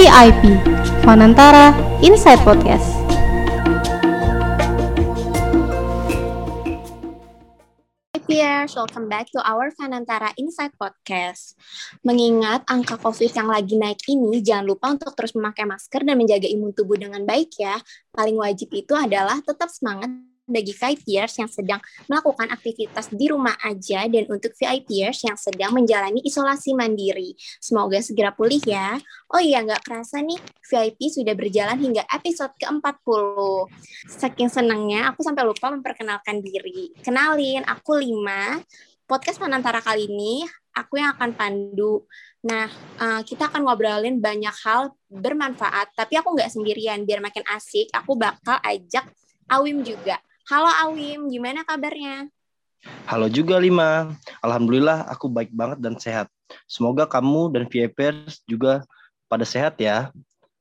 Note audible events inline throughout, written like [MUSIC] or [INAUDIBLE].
VIP Fanantara Inside Podcast. Viewers, welcome back to our Fanantara Inside Podcast. Mengingat angka COVID yang lagi naik ini, jangan lupa untuk terus memakai masker dan menjaga imun tubuh dengan baik ya. Paling wajib itu adalah tetap semangat bagi VIPers yang sedang melakukan aktivitas di rumah aja dan untuk VIPers yang sedang menjalani isolasi mandiri. Semoga segera pulih ya. Oh iya, nggak kerasa nih, VIP sudah berjalan hingga episode ke-40. Saking senangnya, aku sampai lupa memperkenalkan diri. Kenalin, aku Lima. Podcast Panantara kali ini, aku yang akan pandu. Nah, uh, kita akan ngobrolin banyak hal bermanfaat, tapi aku nggak sendirian. Biar makin asik, aku bakal ajak Awim juga. Halo Awim, gimana kabarnya? Halo juga Lima. Alhamdulillah aku baik banget dan sehat. Semoga kamu dan VIPers juga pada sehat ya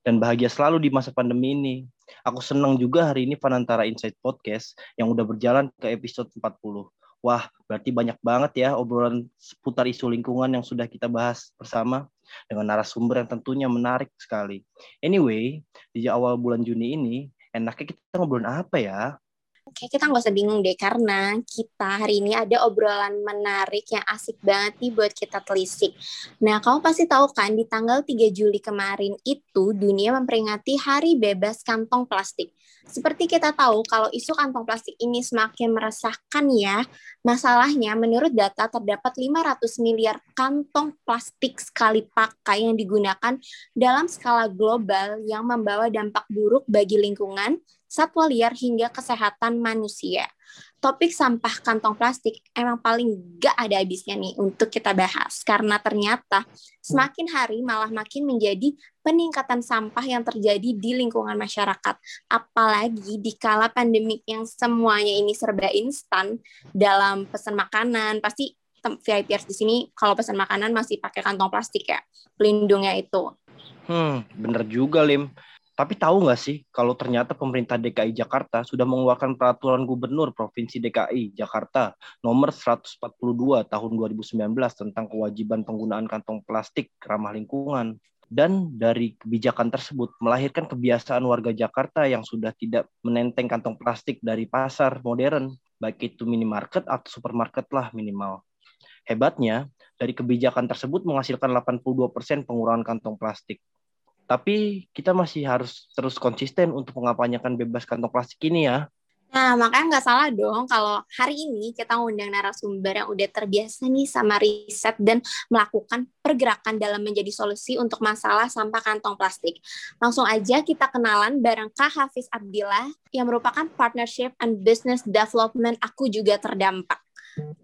dan bahagia selalu di masa pandemi ini. Aku senang juga hari ini Fanantara Insight Podcast yang udah berjalan ke episode 40. Wah, berarti banyak banget ya obrolan seputar isu lingkungan yang sudah kita bahas bersama dengan narasumber yang tentunya menarik sekali. Anyway, di awal bulan Juni ini, enaknya kita ngobrolin apa ya? Oke, kita nggak usah bingung deh karena kita hari ini ada obrolan menarik yang asik banget nih buat kita telisik. Nah, kamu pasti tahu kan di tanggal 3 Juli kemarin itu dunia memperingati Hari Bebas Kantong Plastik. Seperti kita tahu kalau isu kantong plastik ini semakin meresahkan ya. Masalahnya menurut data terdapat 500 miliar kantong plastik sekali pakai yang digunakan dalam skala global yang membawa dampak buruk bagi lingkungan, satwa liar hingga kesehatan manusia. Topik sampah kantong plastik emang paling gak ada habisnya nih untuk kita bahas karena ternyata semakin hari malah makin menjadi peningkatan sampah yang terjadi di lingkungan masyarakat. Apalagi di kala pandemik yang semuanya ini serba instan dalam pesan makanan, pasti VIPers di sini kalau pesan makanan masih pakai kantong plastik ya, pelindungnya itu. Hmm, bener juga Lim. Tapi tahu nggak sih kalau ternyata pemerintah DKI Jakarta sudah mengeluarkan peraturan gubernur Provinsi DKI Jakarta nomor 142 tahun 2019 tentang kewajiban penggunaan kantong plastik ramah lingkungan. Dan dari kebijakan tersebut melahirkan kebiasaan warga Jakarta yang sudah tidak menenteng kantong plastik dari pasar modern, baik itu minimarket atau supermarket lah minimal. Hebatnya, dari kebijakan tersebut menghasilkan 82% pengurangan kantong plastik. Tapi kita masih harus terus konsisten untuk mengapanyakan bebas kantong plastik ini ya. Nah, makanya nggak salah dong kalau hari ini kita ngundang narasumber yang udah terbiasa nih sama riset dan melakukan pergerakan dalam menjadi solusi untuk masalah sampah kantong plastik. Langsung aja kita kenalan bareng Kak Hafiz Abdillah yang merupakan Partnership and Business Development Aku Juga Terdampak.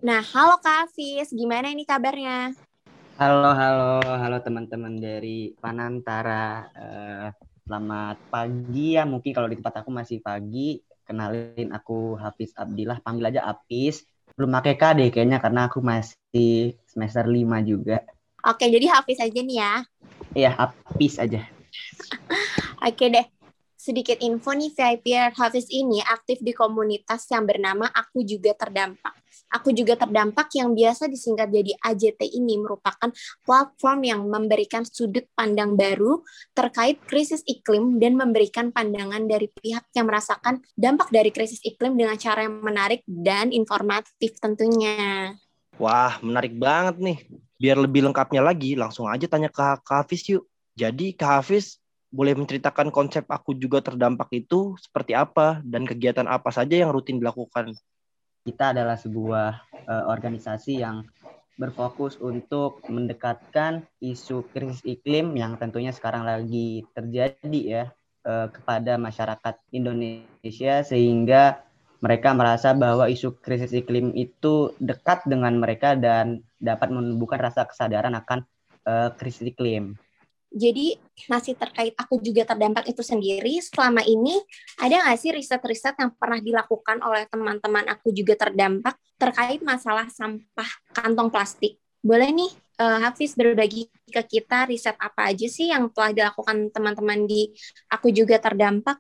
Nah, halo Kak Hafiz, gimana ini kabarnya? Halo, halo, halo teman-teman dari Panantara. Uh, selamat pagi ya, mungkin kalau di tempat aku masih pagi. Kenalin aku Hafiz Abdillah, panggil aja Apis. Belum pakai KD kayaknya karena aku masih semester 5 juga. Oke, jadi Hafiz aja nih ya. Iya, Apis aja. [LAUGHS] Oke deh. Sedikit info nih VIP Hafiz ini aktif di komunitas yang bernama Aku Juga Terdampak Aku juga terdampak yang biasa disingkat jadi AJT ini merupakan platform yang memberikan sudut pandang baru terkait krisis iklim dan memberikan pandangan dari pihak yang merasakan dampak dari krisis iklim dengan cara yang menarik dan informatif tentunya. Wah, menarik banget nih. Biar lebih lengkapnya lagi, langsung aja tanya ke Kak Hafiz yuk. Jadi Kak Hafiz boleh menceritakan konsep aku juga terdampak itu seperti apa dan kegiatan apa saja yang rutin dilakukan? Kita adalah sebuah uh, organisasi yang berfokus untuk mendekatkan isu krisis iklim yang tentunya sekarang lagi terjadi ya uh, kepada masyarakat Indonesia sehingga mereka merasa bahwa isu krisis iklim itu dekat dengan mereka dan dapat menumbuhkan rasa kesadaran akan uh, krisis iklim. Jadi masih terkait aku juga terdampak itu sendiri, selama ini ada nggak sih riset-riset yang pernah dilakukan oleh teman-teman aku juga terdampak terkait masalah sampah kantong plastik? Boleh nih uh, Hafiz berbagi ke kita riset apa aja sih yang telah dilakukan teman-teman di aku juga terdampak?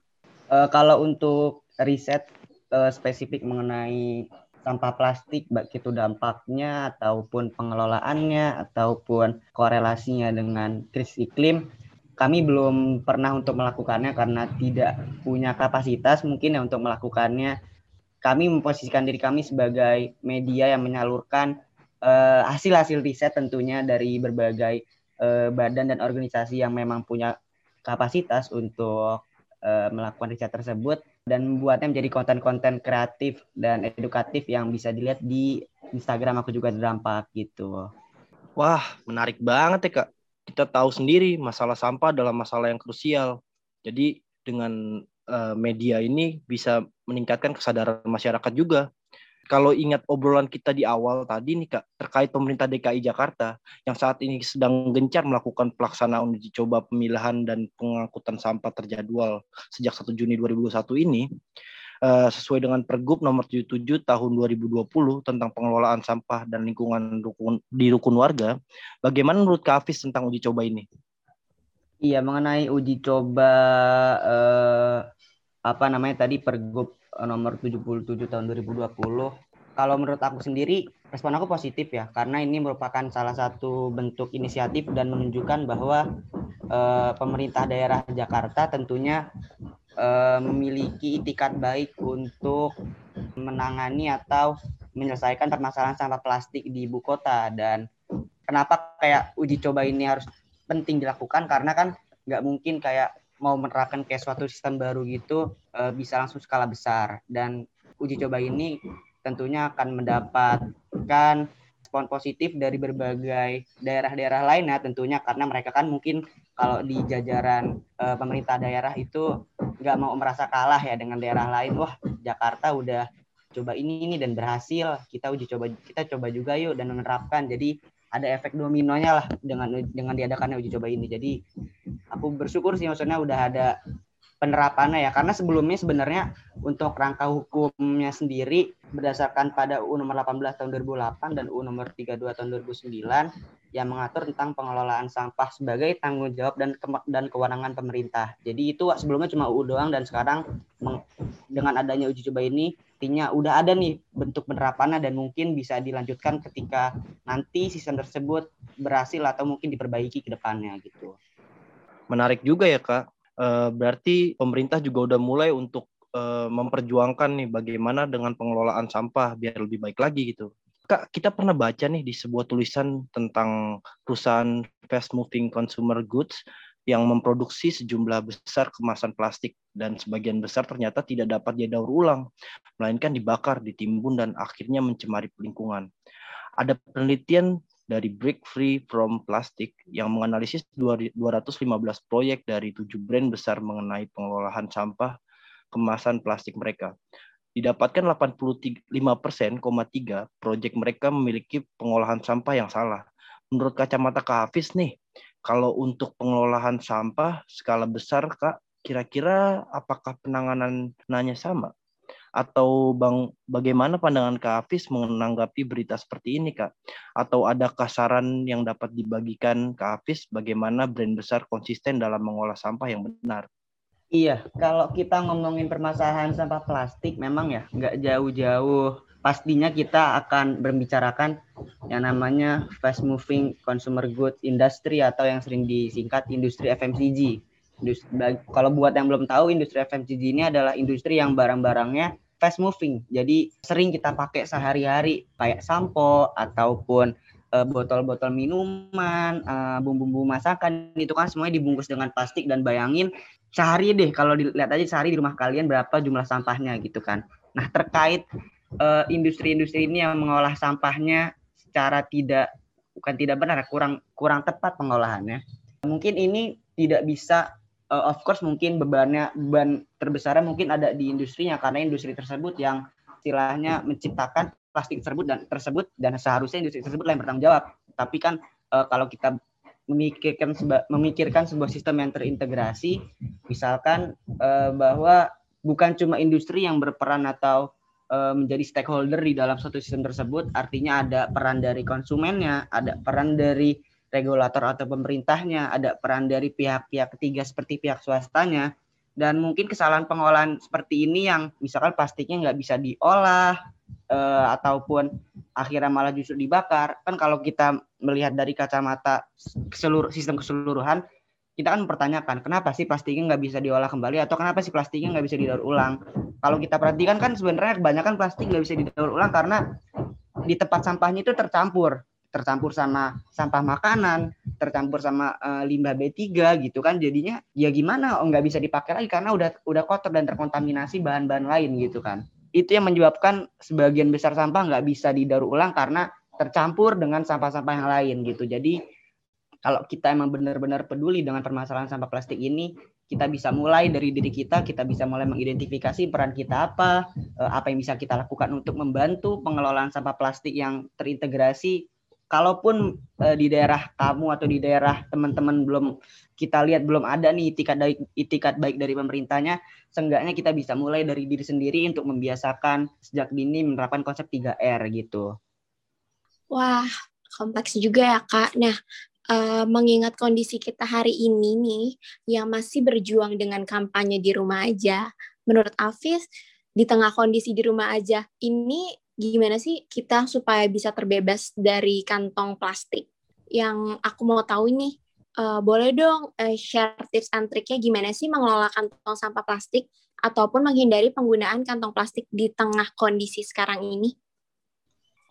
Uh, kalau untuk riset uh, spesifik mengenai sampah plastik baik itu dampaknya ataupun pengelolaannya ataupun korelasinya dengan krisis iklim kami belum pernah untuk melakukannya karena tidak punya kapasitas mungkin ya untuk melakukannya. Kami memposisikan diri kami sebagai media yang menyalurkan uh, hasil-hasil riset tentunya dari berbagai uh, badan dan organisasi yang memang punya kapasitas untuk uh, melakukan riset tersebut dan membuatnya menjadi konten-konten kreatif dan edukatif yang bisa dilihat di Instagram aku juga terdampak gitu. Wah, menarik banget ya kak kita tahu sendiri masalah sampah adalah masalah yang krusial. Jadi dengan uh, media ini bisa meningkatkan kesadaran masyarakat juga. Kalau ingat obrolan kita di awal tadi nih Kak, terkait pemerintah DKI Jakarta yang saat ini sedang gencar melakukan pelaksanaan uji coba pemilahan dan pengangkutan sampah terjadwal sejak 1 Juni 2021 ini, uh, sesuai dengan Pergub nomor 77 tahun 2020 tentang pengelolaan sampah dan lingkungan rukun, di rukun warga. Bagaimana menurut Kak Hafiz tentang uji coba ini? Iya, mengenai uji coba uh, apa namanya tadi Pergub nomor 77 tahun 2020 kalau menurut aku sendiri respon aku positif ya karena ini merupakan salah satu bentuk inisiatif dan menunjukkan bahwa uh, pemerintah daerah Jakarta tentunya uh, memiliki itikat baik untuk menangani atau menyelesaikan permasalahan sampah plastik di ibu kota. Dan kenapa kayak uji coba ini harus penting dilakukan? Karena kan nggak mungkin kayak mau menerapkan kayak suatu sistem baru gitu uh, bisa langsung skala besar. Dan uji coba ini tentunya akan mendapatkan respon positif dari berbagai daerah-daerah lain ya tentunya. Karena mereka kan mungkin kalau di jajaran uh, pemerintah daerah itu nggak mau merasa kalah ya dengan daerah lain. Wah Jakarta udah coba ini ini dan berhasil. Kita uji coba kita coba juga yuk dan menerapkan. Jadi ada efek dominonya lah dengan dengan diadakannya uji coba ini. Jadi aku bersyukur sih maksudnya udah ada penerapannya ya karena sebelumnya sebenarnya untuk rangka hukumnya sendiri berdasarkan pada UU nomor 18 tahun 2008 dan UU nomor 32 tahun 2009 yang mengatur tentang pengelolaan sampah sebagai tanggung jawab dan ke dan kewenangan pemerintah. Jadi itu sebelumnya cuma UU doang dan sekarang dengan adanya uji coba ini artinya udah ada nih bentuk penerapannya dan mungkin bisa dilanjutkan ketika nanti sistem tersebut berhasil atau mungkin diperbaiki ke depannya gitu. Menarik juga ya Kak uh, berarti pemerintah juga udah mulai untuk uh, memperjuangkan nih bagaimana dengan pengelolaan sampah biar lebih baik lagi gitu. Kak, kita pernah baca nih di sebuah tulisan tentang perusahaan fast moving consumer goods yang memproduksi sejumlah besar kemasan plastik dan sebagian besar ternyata tidak dapat didaur ulang, melainkan dibakar, ditimbun dan akhirnya mencemari lingkungan. Ada penelitian dari Break Free from Plastic yang menganalisis 215 proyek dari tujuh brand besar mengenai pengelolaan sampah kemasan plastik mereka. Didapatkan 85,3 proyek mereka memiliki pengolahan sampah yang salah. Menurut kacamata Kak Hafiz nih, kalau untuk pengelolaan sampah skala besar Kak, kira-kira apakah penanganan nanya sama? Atau Bang bagaimana pandangan Kak Hafiz menanggapi berita seperti ini Kak? Atau ada kasaran yang dapat dibagikan Kak Hafiz bagaimana brand besar konsisten dalam mengolah sampah yang benar? Iya, kalau kita ngomongin permasalahan sampah plastik memang ya nggak jauh-jauh pastinya kita akan berbicarakan yang namanya fast moving consumer goods industry atau yang sering disingkat industri FMCG. Industri, kalau buat yang belum tahu, industri FMCG ini adalah industri yang barang-barangnya fast moving. Jadi sering kita pakai sehari-hari kayak sampo ataupun uh, botol-botol minuman, uh, bumbu-bumbu masakan itu kan semuanya dibungkus dengan plastik dan bayangin sehari deh kalau dilihat aja sehari di rumah kalian berapa jumlah sampahnya gitu kan. Nah, terkait uh, industri-industri ini yang mengolah sampahnya secara tidak bukan tidak benar, kurang kurang tepat pengolahannya. Mungkin ini tidak bisa uh, of course mungkin bebannya beban terbesarnya mungkin ada di industrinya karena industri tersebut yang istilahnya menciptakan plastik tersebut dan tersebut dan seharusnya industri tersebut yang bertanggung jawab. Tapi kan uh, kalau kita memikirkan seba, memikirkan sebuah sistem yang terintegrasi, misalkan uh, bahwa bukan cuma industri yang berperan atau menjadi stakeholder di dalam suatu sistem tersebut, artinya ada peran dari konsumennya, ada peran dari regulator atau pemerintahnya, ada peran dari pihak-pihak ketiga seperti pihak swastanya, dan mungkin kesalahan pengolahan seperti ini yang misalkan plastiknya nggak bisa diolah eh, ataupun akhirnya malah justru dibakar kan kalau kita melihat dari kacamata seluruh sistem keseluruhan kita kan mempertanyakan kenapa sih plastiknya nggak bisa diolah kembali atau kenapa sih plastiknya nggak bisa didaur ulang. Kalau kita perhatikan kan sebenarnya kebanyakan plastik nggak bisa didaur ulang karena di tempat sampahnya itu tercampur, tercampur sama sampah makanan, tercampur sama uh, limbah B3 gitu kan. Jadinya ya gimana oh nggak bisa dipakai lagi karena udah udah kotor dan terkontaminasi bahan-bahan lain gitu kan. Itu yang menyebabkan sebagian besar sampah nggak bisa didaur ulang karena tercampur dengan sampah-sampah yang lain gitu. Jadi kalau kita emang benar-benar peduli dengan permasalahan sampah plastik ini, kita bisa mulai dari diri kita, kita bisa mulai mengidentifikasi peran kita apa, eh, apa yang bisa kita lakukan untuk membantu pengelolaan sampah plastik yang terintegrasi. Kalaupun eh, di daerah kamu atau di daerah teman-teman belum kita lihat belum ada nih itikat baik, itikat baik dari pemerintahnya, seenggaknya kita bisa mulai dari diri sendiri untuk membiasakan sejak dini menerapkan konsep 3R gitu. Wah, kompleks juga ya Kak. Nah, uh, mengingat kondisi kita hari ini nih yang masih berjuang dengan kampanye di rumah aja, menurut Afis di tengah kondisi di rumah aja ini gimana sih kita supaya bisa terbebas dari kantong plastik? Yang aku mau tahu nih, uh, boleh dong uh, share tips and triknya gimana sih mengelola kantong sampah plastik ataupun menghindari penggunaan kantong plastik di tengah kondisi sekarang ini?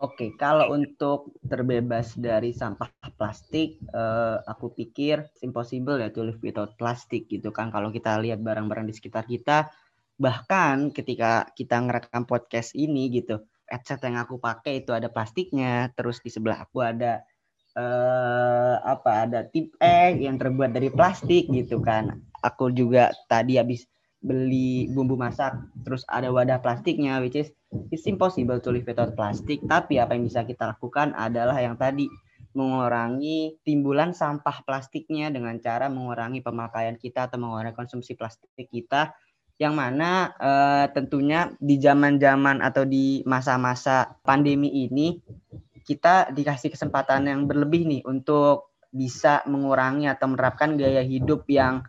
Oke, kalau untuk terbebas dari sampah plastik, uh, aku pikir impossible ya to live without plastik gitu kan. Kalau kita lihat barang-barang di sekitar kita, bahkan ketika kita ngerekam podcast ini gitu, headset yang aku pakai itu ada plastiknya, terus di sebelah aku ada uh, apa ada tip egg yang terbuat dari plastik gitu kan. Aku juga tadi habis beli bumbu masak terus ada wadah plastiknya which is it's impossible to live without plastik tapi apa yang bisa kita lakukan adalah yang tadi mengurangi timbulan sampah plastiknya dengan cara mengurangi pemakaian kita atau mengurangi konsumsi plastik kita yang mana uh, tentunya di zaman-zaman atau di masa-masa pandemi ini kita dikasih kesempatan yang berlebih nih untuk bisa mengurangi atau menerapkan gaya hidup yang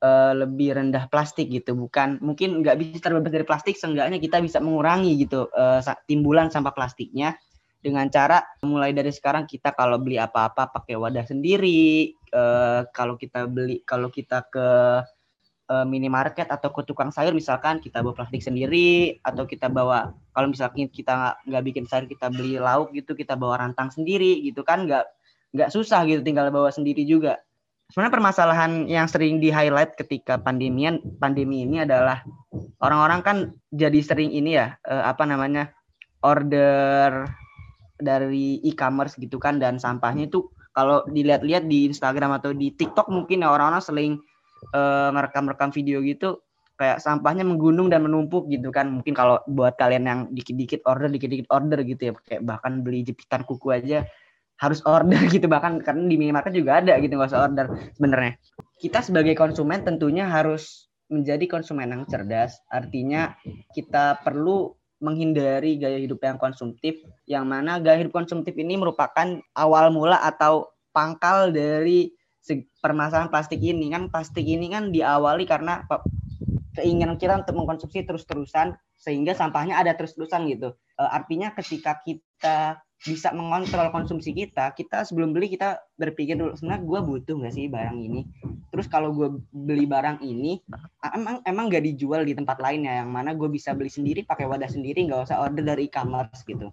uh, lebih rendah plastik gitu. Bukan mungkin nggak bisa terbebas dari plastik seenggaknya kita bisa mengurangi gitu uh, timbulan sampah plastiknya dengan cara mulai dari sekarang kita kalau beli apa-apa pakai wadah sendiri uh, kalau kita beli kalau kita ke uh, minimarket atau ke tukang sayur misalkan kita bawa plastik sendiri atau kita bawa kalau misalkan kita nggak bikin sayur kita beli lauk gitu kita bawa rantang sendiri gitu kan nggak nggak susah gitu tinggal bawa sendiri juga. Sebenarnya permasalahan yang sering di highlight ketika pandemian pandemi ini adalah orang-orang kan jadi sering ini ya eh, apa namanya order dari e-commerce gitu kan dan sampahnya itu kalau dilihat-lihat di Instagram atau di TikTok mungkin ya orang-orang sering eh, merekam-rekam video gitu kayak sampahnya menggunung dan menumpuk gitu kan. Mungkin kalau buat kalian yang dikit-dikit order dikit-dikit order gitu ya kayak bahkan beli jepitan kuku aja harus order [LAUGHS] gitu. Bahkan karena di minimarket juga ada gitu nggak usah order sebenarnya. Kita sebagai konsumen tentunya harus menjadi konsumen yang cerdas. Artinya kita perlu menghindari gaya hidup yang konsumtif yang mana gaya hidup konsumtif ini merupakan awal mula atau pangkal dari permasalahan plastik ini kan plastik ini kan diawali karena keinginan kita untuk mengkonsumsi terus-terusan sehingga sampahnya ada terus-terusan gitu e, artinya ketika kita bisa mengontrol konsumsi kita, kita sebelum beli kita berpikir dulu sebenarnya gue butuh nggak sih barang ini. Terus kalau gue beli barang ini, emang emang nggak dijual di tempat lain ya, yang mana gue bisa beli sendiri pakai wadah sendiri, nggak usah order dari e-commerce gitu.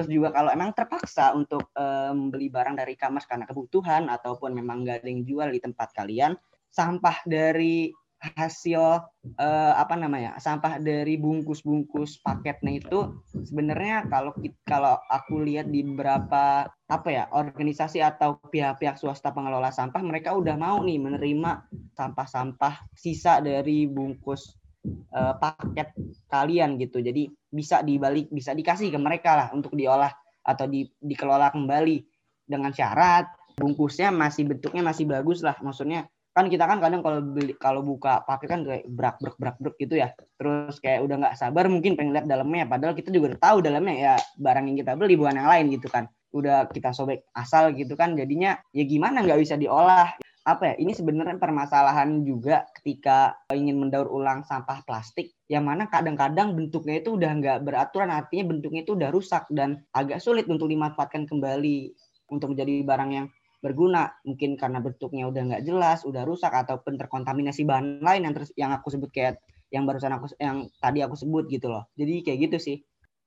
Terus juga kalau emang terpaksa untuk um, barang dari e-commerce karena kebutuhan ataupun memang nggak ada yang jual di tempat kalian, sampah dari hasil uh, apa namanya sampah dari bungkus-bungkus paketnya itu sebenarnya kalau kalau aku lihat di beberapa apa ya organisasi atau pihak-pihak swasta pengelola sampah mereka udah mau nih menerima sampah-sampah sisa dari bungkus uh, paket kalian gitu. Jadi bisa dibalik bisa dikasih ke mereka lah untuk diolah atau di, dikelola kembali dengan syarat bungkusnya masih bentuknya masih bagus lah. Maksudnya kan kita kan kadang kalau beli kalau buka pakai kan kayak brak brak brak brak gitu ya. Terus kayak udah nggak sabar mungkin pengen lihat dalamnya. Padahal kita juga udah tahu dalamnya ya barang yang kita beli bukan yang lain gitu kan. Udah kita sobek asal gitu kan. Jadinya ya gimana nggak bisa diolah apa ya ini sebenarnya permasalahan juga ketika ingin mendaur ulang sampah plastik yang mana kadang-kadang bentuknya itu udah nggak beraturan artinya bentuknya itu udah rusak dan agak sulit untuk dimanfaatkan kembali untuk menjadi barang yang berguna. Mungkin karena bentuknya udah nggak jelas udah rusak ataupun terkontaminasi bahan lain yang terus yang aku sebut kayak yang barusan aku yang tadi aku sebut gitu loh. Jadi kayak gitu sih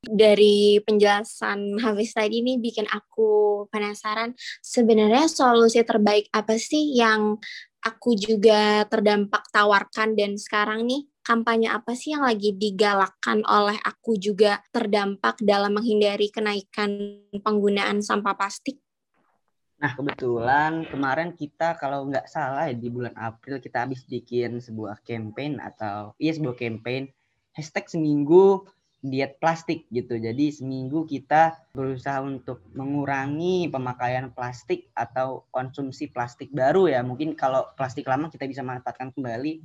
dari penjelasan Hafiz tadi ini bikin aku penasaran sebenarnya solusi terbaik apa sih yang aku juga terdampak tawarkan dan sekarang nih kampanye apa sih yang lagi digalakkan oleh aku juga terdampak dalam menghindari kenaikan penggunaan sampah plastik? Nah, kebetulan kemarin kita kalau nggak salah ya, di bulan April kita habis bikin sebuah campaign atau iya sebuah campaign hashtag seminggu diet plastik gitu. Jadi seminggu kita berusaha untuk mengurangi pemakaian plastik atau konsumsi plastik baru ya. Mungkin kalau plastik lama kita bisa manfaatkan kembali.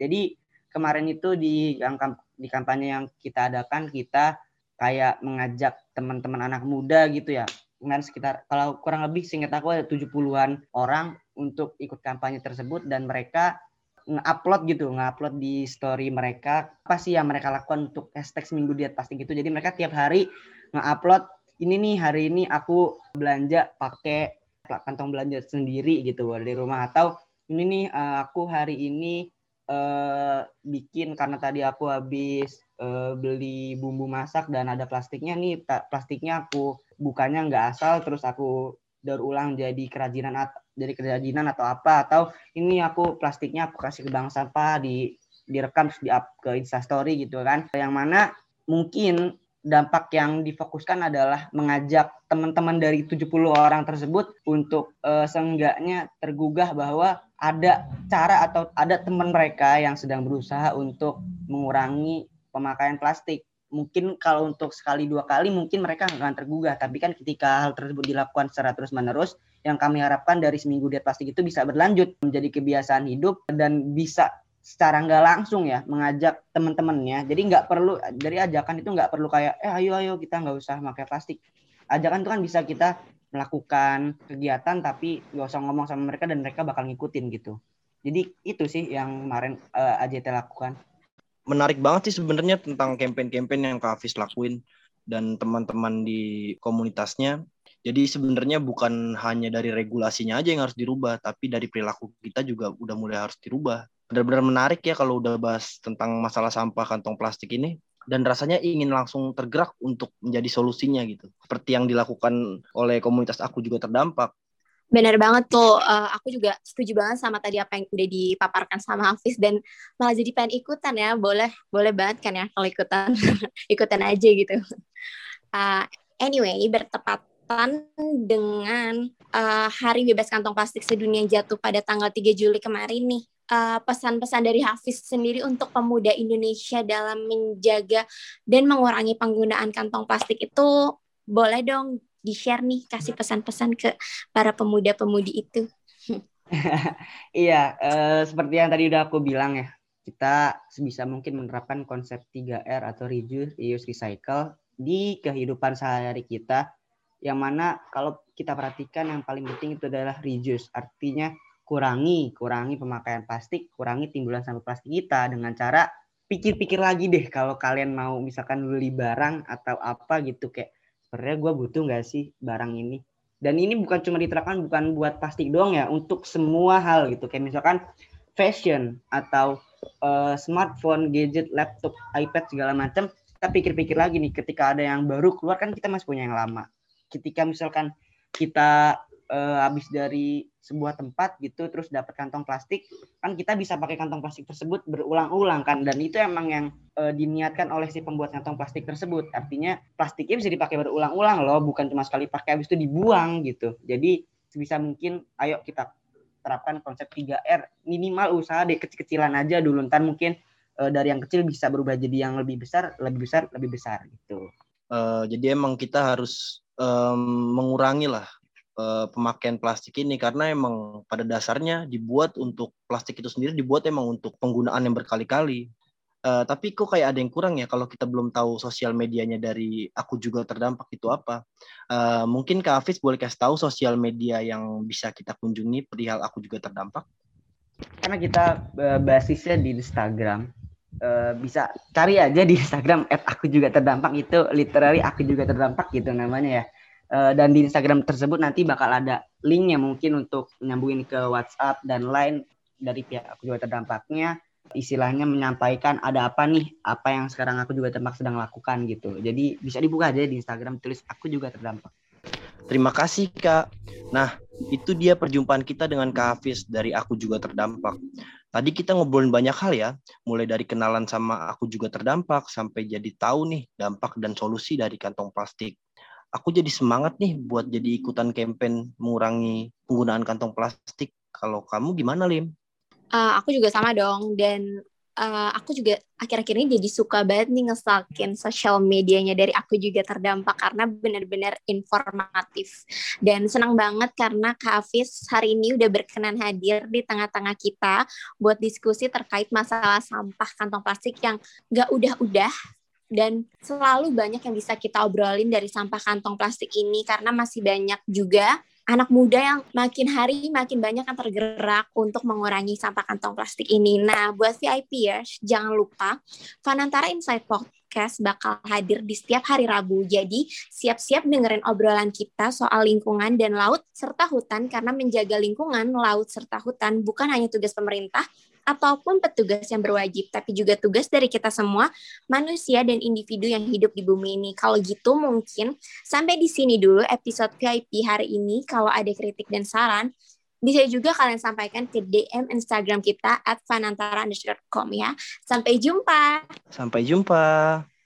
Jadi kemarin itu di di kampanye yang kita adakan kita kayak mengajak teman-teman anak muda gitu ya dengan sekitar kalau kurang lebih singkat aku ada 70-an orang untuk ikut kampanye tersebut dan mereka nge-upload gitu, nge-upload di story mereka apa sih yang mereka lakukan untuk hashtag seminggu diet pasti gitu. Jadi mereka tiap hari nge-upload ini nih hari ini aku belanja pakai kantong belanja sendiri gitu dari rumah atau ini nih eh, aku hari ini uh, bikin karena tadi aku habis uh, beli bumbu masak dan ada plastiknya nih plastiknya aku bukannya nggak asal terus aku daur ulang jadi kerajinan dari kerajinan atau apa atau ini aku plastiknya aku kasih ke bank sampah di direkam terus di up ke instastory gitu kan. Yang mana mungkin dampak yang difokuskan adalah mengajak teman-teman dari 70 orang tersebut untuk uh, seenggaknya tergugah bahwa ada cara atau ada teman mereka yang sedang berusaha untuk mengurangi pemakaian plastik mungkin kalau untuk sekali dua kali mungkin mereka akan tergugah. Tapi kan ketika hal tersebut dilakukan secara terus menerus yang kami harapkan dari seminggu diet plastik itu bisa berlanjut menjadi kebiasaan hidup dan bisa secara nggak langsung ya mengajak teman-temannya. Jadi nggak perlu dari ajakan itu nggak perlu kayak eh ayo ayo kita nggak usah pakai plastik. Ajakan itu kan bisa kita melakukan kegiatan tapi nggak usah ngomong sama mereka dan mereka bakal ngikutin gitu. Jadi itu sih yang kemarin uh, eh, AJT lakukan menarik banget sih sebenarnya tentang campaign-campaign yang Kak Hafiz lakuin dan teman-teman di komunitasnya. Jadi sebenarnya bukan hanya dari regulasinya aja yang harus dirubah, tapi dari perilaku kita juga udah mulai harus dirubah. Benar-benar menarik ya kalau udah bahas tentang masalah sampah kantong plastik ini dan rasanya ingin langsung tergerak untuk menjadi solusinya gitu. Seperti yang dilakukan oleh komunitas aku juga terdampak. Benar banget tuh, uh, aku juga setuju banget sama tadi apa yang udah dipaparkan sama Hafiz dan malah jadi pengen ikutan ya, boleh boleh banget kan ya kalau ikutan, [LAUGHS] ikutan aja gitu. Uh, anyway, bertepatan dengan uh, Hari Bebas Kantong Plastik Sedunia jatuh pada tanggal 3 Juli kemarin nih, pesan-pesan uh, dari Hafiz sendiri untuk pemuda Indonesia dalam menjaga dan mengurangi penggunaan kantong plastik itu boleh dong di-share nih, kasih pesan-pesan ke para pemuda-pemudi itu. [LAUGHS] iya, uh, seperti yang tadi udah aku bilang ya, kita sebisa mungkin menerapkan konsep 3R atau reduce, reuse, recycle di kehidupan sehari-hari kita yang mana kalau kita perhatikan yang paling penting itu adalah reduce artinya kurangi kurangi pemakaian plastik kurangi timbulan sampah plastik kita dengan cara pikir-pikir lagi deh kalau kalian mau misalkan beli barang atau apa gitu kayak sebenarnya gue butuh nggak sih barang ini? Dan ini bukan cuma diterapkan bukan buat plastik doang ya untuk semua hal gitu. Kayak misalkan fashion atau uh, smartphone gadget laptop iPad segala macam kita pikir-pikir lagi nih ketika ada yang baru keluar kan kita masih punya yang lama. Ketika misalkan kita uh, habis dari sebuah tempat gitu terus dapat kantong plastik kan kita bisa pakai kantong plastik tersebut berulang-ulang kan. Dan itu emang yang uh, diniatkan oleh si pembuat kantong plastik tersebut. Artinya plastiknya bisa dipakai berulang-ulang loh bukan cuma sekali pakai habis itu dibuang gitu. Jadi sebisa mungkin ayo kita terapkan konsep 3R minimal usaha deh kecil-kecilan aja dulu. Ntar mungkin uh, dari yang kecil bisa berubah jadi yang lebih besar lebih besar lebih besar gitu. Uh, jadi emang kita harus um, mengurangi lah pemakaian plastik ini karena emang pada dasarnya dibuat untuk plastik itu sendiri dibuat emang untuk penggunaan yang berkali-kali. Uh, tapi kok kayak ada yang kurang ya kalau kita belum tahu sosial medianya dari aku juga terdampak itu apa. Uh, mungkin Kak Hafiz boleh kasih tahu sosial media yang bisa kita kunjungi perihal aku juga terdampak. Karena kita uh, basisnya di Instagram, uh, bisa cari aja di Instagram aku juga terdampak itu literally aku juga terdampak gitu namanya ya Uh, dan di Instagram tersebut nanti bakal ada linknya mungkin untuk nyambungin ke WhatsApp dan lain dari pihak aku juga terdampaknya. Istilahnya menyampaikan ada apa nih apa yang sekarang aku juga terdampak sedang lakukan gitu. Jadi bisa dibuka aja di Instagram tulis aku juga terdampak. Terima kasih kak. Nah itu dia perjumpaan kita dengan Kak Hafiz dari aku juga terdampak. Tadi kita ngobrolin banyak hal ya mulai dari kenalan sama aku juga terdampak sampai jadi tahu nih dampak dan solusi dari kantong plastik aku jadi semangat nih buat jadi ikutan campaign mengurangi penggunaan kantong plastik. Kalau kamu gimana, Lim? Uh, aku juga sama dong dan uh, aku juga akhir-akhir ini jadi suka banget nih ngestalkin sosial medianya dari aku juga terdampak karena benar-benar informatif dan senang banget karena Kak Hafiz hari ini udah berkenan hadir di tengah-tengah kita buat diskusi terkait masalah sampah kantong plastik yang gak udah-udah dan selalu banyak yang bisa kita obrolin dari sampah kantong plastik ini karena masih banyak juga anak muda yang makin hari makin banyak yang tergerak untuk mengurangi sampah kantong plastik ini. Nah, buat VIP ya, jangan lupa Fanantara Insight Podcast bakal hadir di setiap hari Rabu. Jadi, siap-siap dengerin obrolan kita soal lingkungan dan laut serta hutan karena menjaga lingkungan, laut serta hutan bukan hanya tugas pemerintah, ataupun petugas yang berwajib, tapi juga tugas dari kita semua, manusia dan individu yang hidup di bumi ini. Kalau gitu mungkin sampai di sini dulu episode VIP hari ini. Kalau ada kritik dan saran, bisa juga kalian sampaikan ke DM Instagram kita at ya. Sampai jumpa. Sampai jumpa.